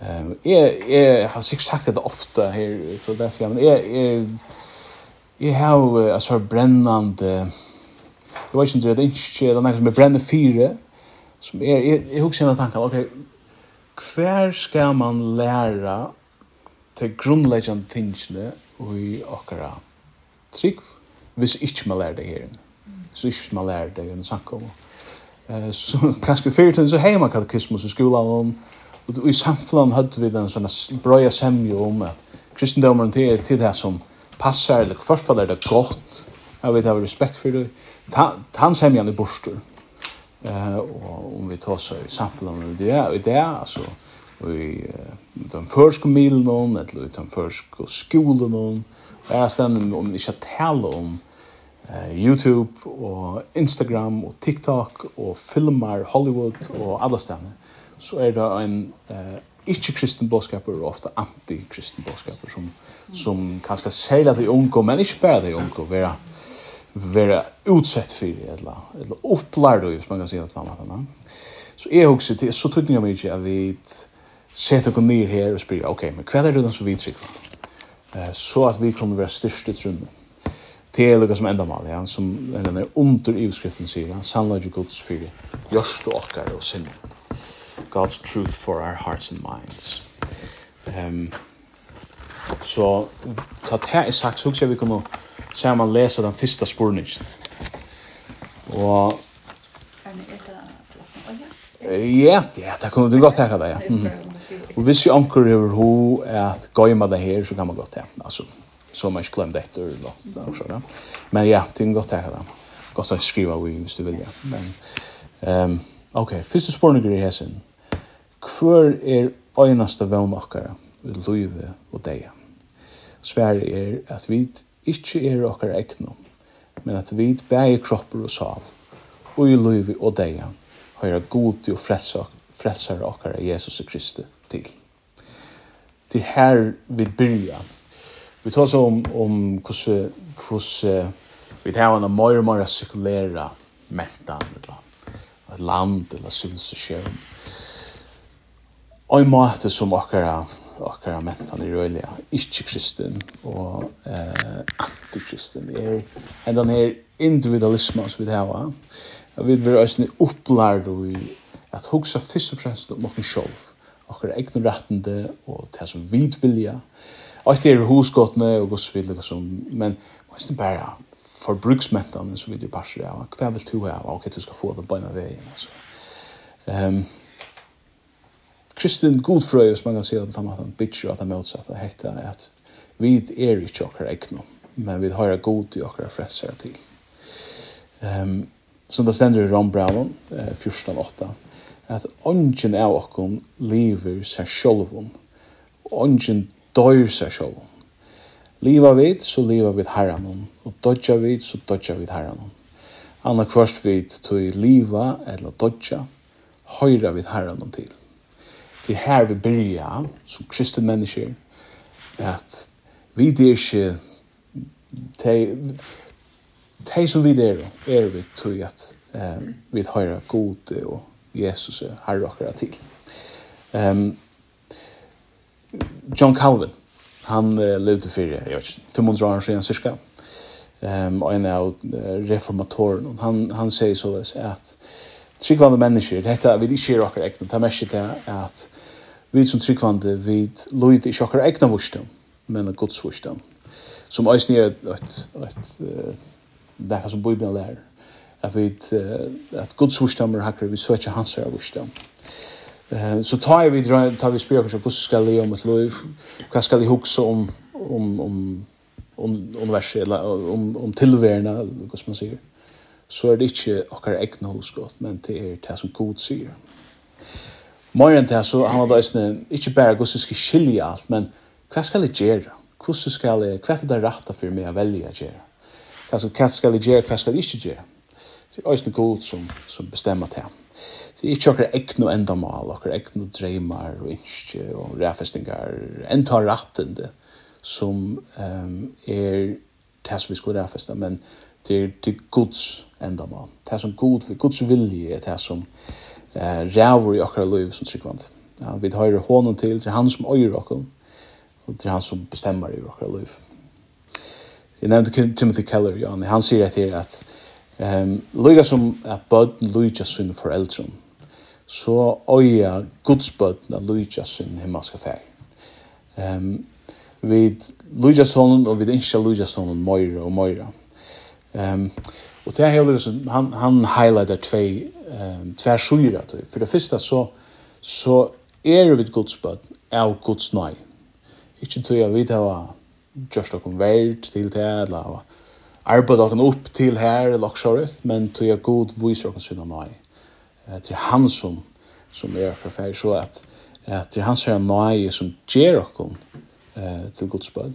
Ehm jag jag har sig sagt det ofta här så därför men jag jag jag har a sort brännande jag vet inte det är inte det något som är brännande fyra som är jag husar en tanke, okej hver ska man lära til grunnleggjande tingene i okkara trygg, hvis ikke man lærer det her. Så ikke man lærer det i en samkommer. Så kanskje fyrir så heima katekismus i skolan om Og i samflam hadde vi den sånne brøya semje om at kristendomen til, til det som passar, eller hvorfor er det godt, jeg vet, jeg har respekt for det. Han semjan i borster. Eh, och om vi tar så i samfunnet det är det er, altså, i den förska milen, eller i den første skolen, og jeg er stedet om ikke tale om eh, YouTube, och Instagram, och TikTok, och filmar Hollywood, och alla ställen så er det en eh, ikke-kristen bådskaper og ofte anti-kristen bådskaper som, som kanskje særlig de unge, men ikke bare de unge, være, være utsett for eller, eller opplærd, hvis man kan si det på den måten. Så jeg husker til, så tydninger meg ikke at vi setter oss ned her og spyr, ok, men hva er det den som vi trykker? Så at vi kommer være styrst i trummet. Det er lukka som endamal, ja, som den er under ivskriften sier, ja, sannløyde gods fyrir, gjørst og okkar og sinne. God's truth for our hearts and minds. Ehm Um, så ta det er sagt, så ska vi kunne man läser den första spurningen. Och Ja, ja, det kunne du godt tenke deg, ja. Mm. Og hvis jo anker over ho at gøyma det her, så kan man godt det. Altså, så man ikke glemmer dette, eller noe sånt. Men ja, det kunne godt tenke deg. Godt å skrive vi, hvis du vil, ja. Men, um, ok, første spørninger i hesen. Hvor er øynaste vevn okkara i løyve og deia? Sverre er at vi ikke er okkar egnom, men at vi bæger kroppur og sal, og i løyve og deia, høyra god og frelsar okkara Jesus Kristi til. til her vi byrja. Vi tar så om, om hvordan, hvordan vi tar henne mer og mer sekulære mentan, eller et land, eller sivilisasjon. Og i måte som okkara, okkara mentan i røyliga, ikke-kristen og eh, antikristen, er en den her individualismen som vi hava. Vi vil også opplærd i at hugsa fyrst og fremst om okken sjolv, okkara egne rettende og det som vi vilja. Og det er hosgottene og gos vilja, men det er bare forbruksmentan som vi er parser av. Hva vil du ha? Ok, du skal få det på en vei. Ehm, kristen godfrøy, hvis man kan si det på den måten, bitcher at det motsatte hette at vi er ikke okker egnom, men vi har god i okkar frelser til. Um, så det stender i Ron Brown, eh, 14.8, at ånden av okken lever seg sjolvom, ånden døyr seg sjolvom. Liva vid, så liva vid herranon, og dodja vid, så dodja vid herranon. Anna kvørst vid, tog liva eller dodja, høyra vid herranon til det her vi byrja som kristne mennesker at vi det ikke de, som vi der er vi tog at eh, vi høyre gode og Jesus er herre akkurat til. Um, John Calvin, han uh, levde for, jeg vet ikke, 500 år siden cirka, um, og en av reformatoren han, han sier så at tryggvande mennesker, dette vil ikke gjøre akkurat egnet, det er mest det at vi som tryggvande, vi løyde ikke akkurat egnet vursdom, men gods vursdom, som eisen er et, et, det er som Bibelen lærer, at vi, at gods vursdom er akkurat, vi søker hans her vursdom. Så tar vi, tar vi spyrir hvordan skal jeg om et liv, hva skal jeg hukse om, om, om, om, universet, eller om, om tilværende, hva som man sier så er det ikke akkurat egna hugskott, men det er det som god sier. Mer enn det, så han hadde eisne, ikke bare hvordan skal skilja alt, men hva skal jeg gjøre? Hvordan skal jeg, hva er det rette for meg å velge å gjøre? Hva skal jeg gjøre, hva skal jeg ikke gjøre? Det er eisne god som, som bestemmer det. Det er ikke akkurat egna endamal, akkurat egna dreymar og innskje og ræfestingar, enn tar rattende som um, er det som vi skulle ræfesta, men det er til Guds endamal. Det er som Gud, Guds vilje er det som eh, ræver i akkurat liv som tryggvand. Ja, vi høyrer hånden til, til han som øyer akkurat, og til han som bestemmer i akkurat liv. Jeg nevnte Timothy Keller, ja, han sier at her at um, lyga som at bøten lyga sin foreldren, så øya Guds bøten at lyga sin himmelske fær. Um, vi lyga sonen og vi ikke lyga sonen møyre og møyre. Ehm och det här liksom han han highlightar två ehm två sjuor att för det första så så är det vid Guds bud av Guds nåd. Inte till jag vid hava just att kom väl till det eller arbeta kan upp till här eller också men tror jag god viser kan syna nåd. Eh till han som som är förfär så att att til han som er nøy som ger oss eh till Guds bud.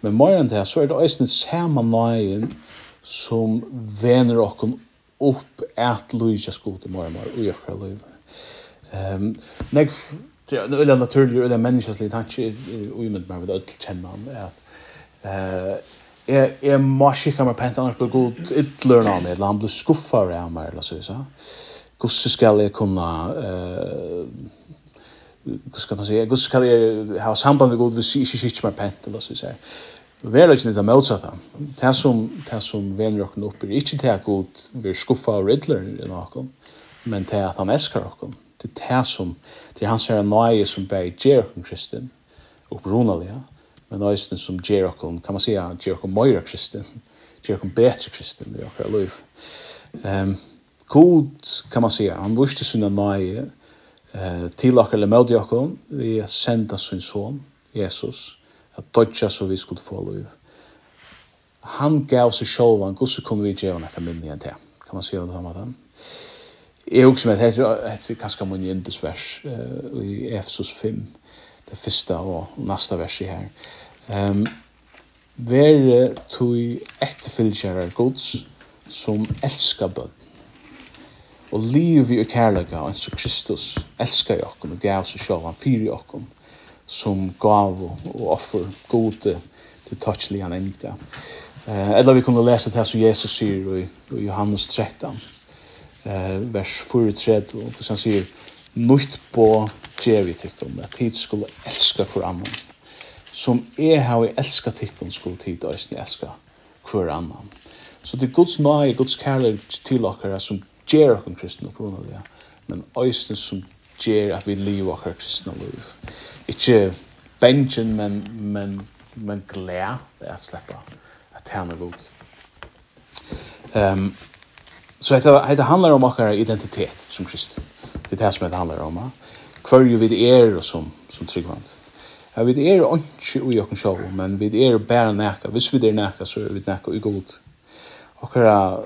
Men mer än det så är det også den samme nøyen som vener okken opp at lysa skot i morgen og i akkurat liv. Um, Nek, det er veldig naturlig, det er menneskeslig tanke, og med meg ved ødel kjenne han, at eh jeg, jeg må skikka meg pent, annars blir god ytler av meg, eller han blir skuffa av meg, eller så, så. Hvordan skal jeg kunne uh, hur ska man säga, Gud ska jag ha samband med Gud, vi ser inte mig pent, eller så säger vera ikkje nita møtsa det. Det som, det som venner okken opp er ikkje det god vi er skuffa og riddler i nokken, men det at han elskar okken. Det er det som, det er hans herre nøye som bare gjer okken kristin, opprunalige, men nøysen som gjer okken, kan man sija, gjer okken møyre kristin, gjer okken betre kristin i okkar liv. Um, god, kan man sija, han vurste sinne nøye, uh, til okkar eller møte okken, vi er senda sin son, Jesus, at dodja så vi skulle få liv. Han gav seg sjolv, han gosse kunne vi gjøre nekka minni enn det. Kan man sier det samme den Jeg husker meg, det heter kanskje mange jindus vers i Efesus 5, det første og neste verset her. Um, Vere tui etterfylgjerar gods som elskar bønn. Og liv i kærlega, og ens og Kristus elskar jokken og gav seg sjolv, han fyrir jokken som gav og offer gode til touchliga enka. Eh eller vi kunne läsa det här som Jesus sier i Johannes 13 eh vers 43 och han säger «Nutt på Jevi tycker tid skulle elska hver annan som är har älskat tycker skulle tid ösn elska hver annan. Så det Guds nåd, Guds kärlek till oss som ger oss kristna på grund av det. Men ösn som ger at vi lever vår kristne liv. Ikke benchen, men, men, men glede det er at slippe at tjene god. Um, så dette, dette handler om vår identitet som kristne. Det er det som det handler om. Hver jo vi er og som, som tryggvand. Ja, vi er ikke ui okken sjå, men vi er bare nækka. Hvis vi er nækka, så er vi nækka ui god. Okkara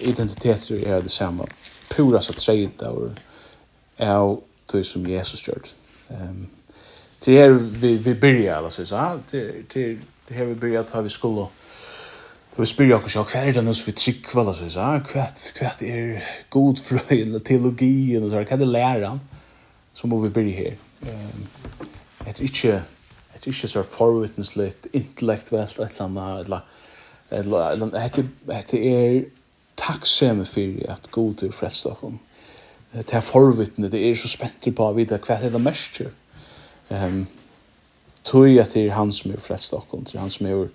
identiteter er det samme. Pura så treid av tog som Jesus gjør. Um, til her vi, vi byrja, hva sier jeg, til, til her vi byrja tar vi skulle, tar vi spyrja oss, hva er det noe som vi trykker, hva sier jeg, hva, hva er god frøyen, teologien, og så, hva er det læren, så må vi byrja her. Um, jeg tror ikke, jeg tror ikke så forvittneslitt, intellektuelt, et eller annet, eller, eller, eller, eller, eller, eller, eller, eller, eller, eller, eller, eller, eller, det er forvittne, det er så spent på å vite hva det er mest. Um, tog at det er han som er flest av oss, han som er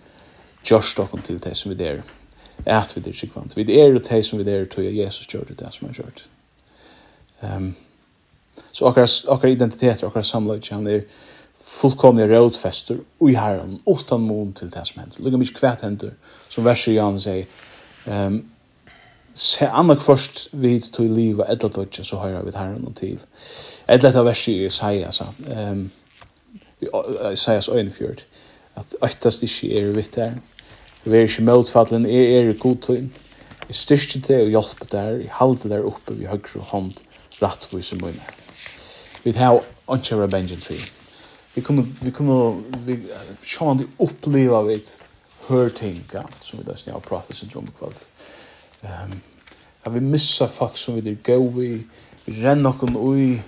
gjørst av oss til det som vi er. At vi er sikvant. Vi er det som vi er, tog at Jesus gjør det, det som han gjør det. Um, så akkurat identitet, akkurat samlag, han er fullkomlig rådfester i herren, utan mån til det som hender. Lugga mykje kvæt hender, som verset Jan sier, um, se annak først vid to og etla tøtje, så høyra vi herren og til. Etla etter versi i Isaiah, så, um, Isaiah's øynefjord, at øytast ikkje er vitt der, vi er ikkje møtfallen, er er i godtøyn, vi styrste det og hjelpe der, vi halte der oppe vi høyre hånd, rattvise munne. Vi har ikke vært bengen fri. Vi kunne, vi kunne, vi, sjående oppleva vi hør tinga, som vi da snart pratet sin om um, at vi missa folk som vi er gau vi, vi renner noen ui,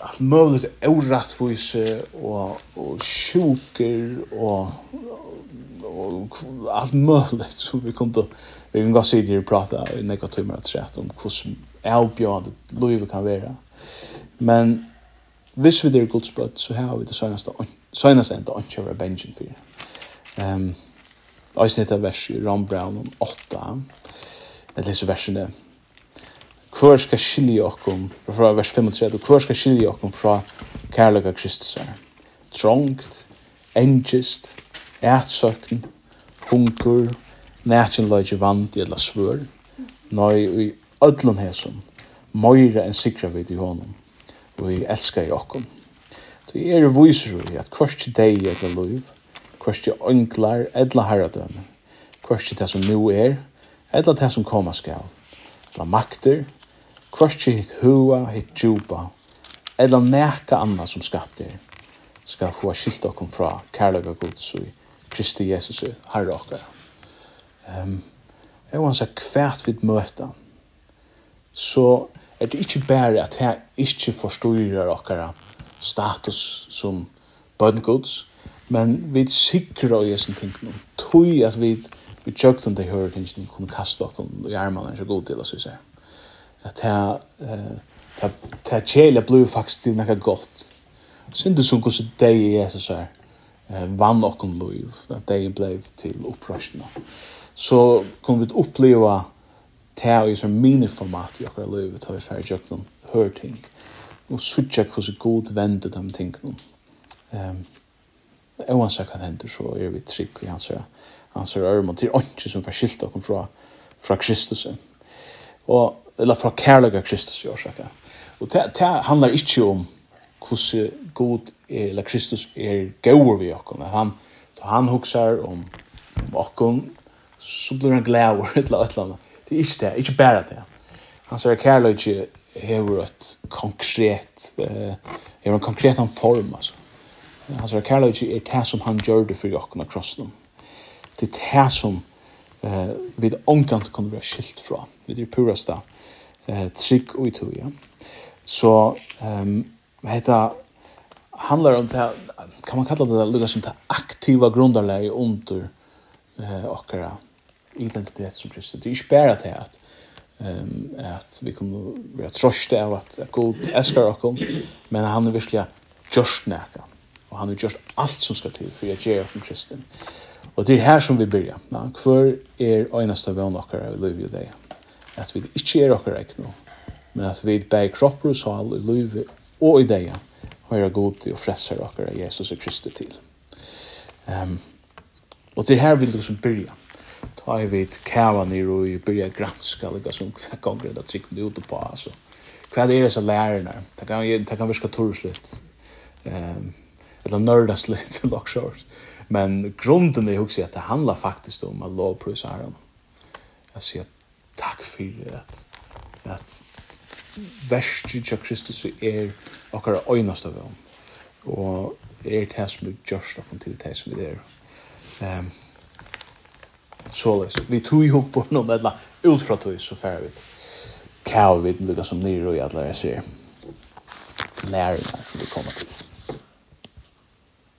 allt möjligt orättvis och och sjuker och och allt möjligt som vi kunde vi kan gå se det prata i några timmar att säga om hur som avbjörd livet kan vara men hvis vi det är Guds så har vi det senaste senaste enda inte av benchen för um, Eisen heter vers i Ron Brown om 8. Jeg leser versene. Hvor skal skilje okkom, fra vers 35, hvor skal skilje okkom fra kærlega Kristus er? Trångt, engist, ætsøkken, hungur, nætjenløyge vant i eller svør, nøy i ödlun hesum, møyre enn sikra vid i honom, og i elskar i okkom. Det er viser vi at kvart deg eller løyv, kvarski onklar edla herradømme, kvarski det som nu er, edla det som koma skal, edla makter, kvarski hitt hua, hitt djupa, edla neka anna som skapt er, skal få skilt okkom fra kærlega gods og Kristi Jesus herre okkar. Um, og han sier hvert vi møter, så er det ikke bare at jeg ikke forstyrrer okkara status som bøngods, Men vi sikra og sin ting nu. Tui at vi vi tjöktum det høyre tingene kunne kasta okkom i armarna så god til oss vi ser. At det det kjelja blei faktisk til nekka gott. det som gos deg i Jesus her vann okkom lov at det blei til opprørsna. Så kunne vi oppleva ta i sånn miniformat i okra loiv, at vi færre tjöktum høyre ting. Og sutja hos god vendet de tingene. Um, oansett hva hender, så er vi trygg i hans, hans ørmån til ånden som forskilter dere fra, fra Kristus. Og, eller fra kærlighet Kristus, i årsaker. Og det, det handler ikke om hvordan god er, eller Kristus er gaur vi okken. Han, da han huksar om, om okken, så blir han glæver, et eller annet. Det er ikke det, ikke bare det. Han sier kærlighet hever et konkret, uh, hever en konkret form, altså Han sier, kærlig ikke er det som han gjør det for jokken av krossen. Det er det som eh, vi omkant kan være skilt fra. Vi er purasta eh, trygg og utog, ja. Så um, heta handlar om det kan man kalla det lukka som det aktiva grundarläge under eh, okkara identitet som kristne. Det er ikke bare det at um, at vi kan være trøste av at God eskar okkom, men han er virkelig gjørst nekka. Og han har gjort alt som skal til for å gjøre oss kristen. Og det er her som vi byrja. Ja? hver er øyneste vann dere i livet i det? At vi ikke er dere ikke nå, men at vi bærer kropper og sal i livet og i deg høyre god til og freser dere Jesus og Kristi til. Um, og det er her vi liksom byrja. Ta i vid kæva nir og byrja granska lika som hva gonger det trygg vi ute på. Altså. Hva er det som lærerne? Det kan, det kan virka torslitt. Um, eller nördas lite lock. Men grunden är också att det handlar faktiskt om att lovprisa Herren. Jag säger tack för att att värst av Kristus är och är öjnast av dem. Och är det som är görst och till det som vi är. Um, således. Vi tog ihop på någon eller utfra tog så färdigt. Kav vi lukka som nyr och i alla jag ser. Läringar som vi kommer till.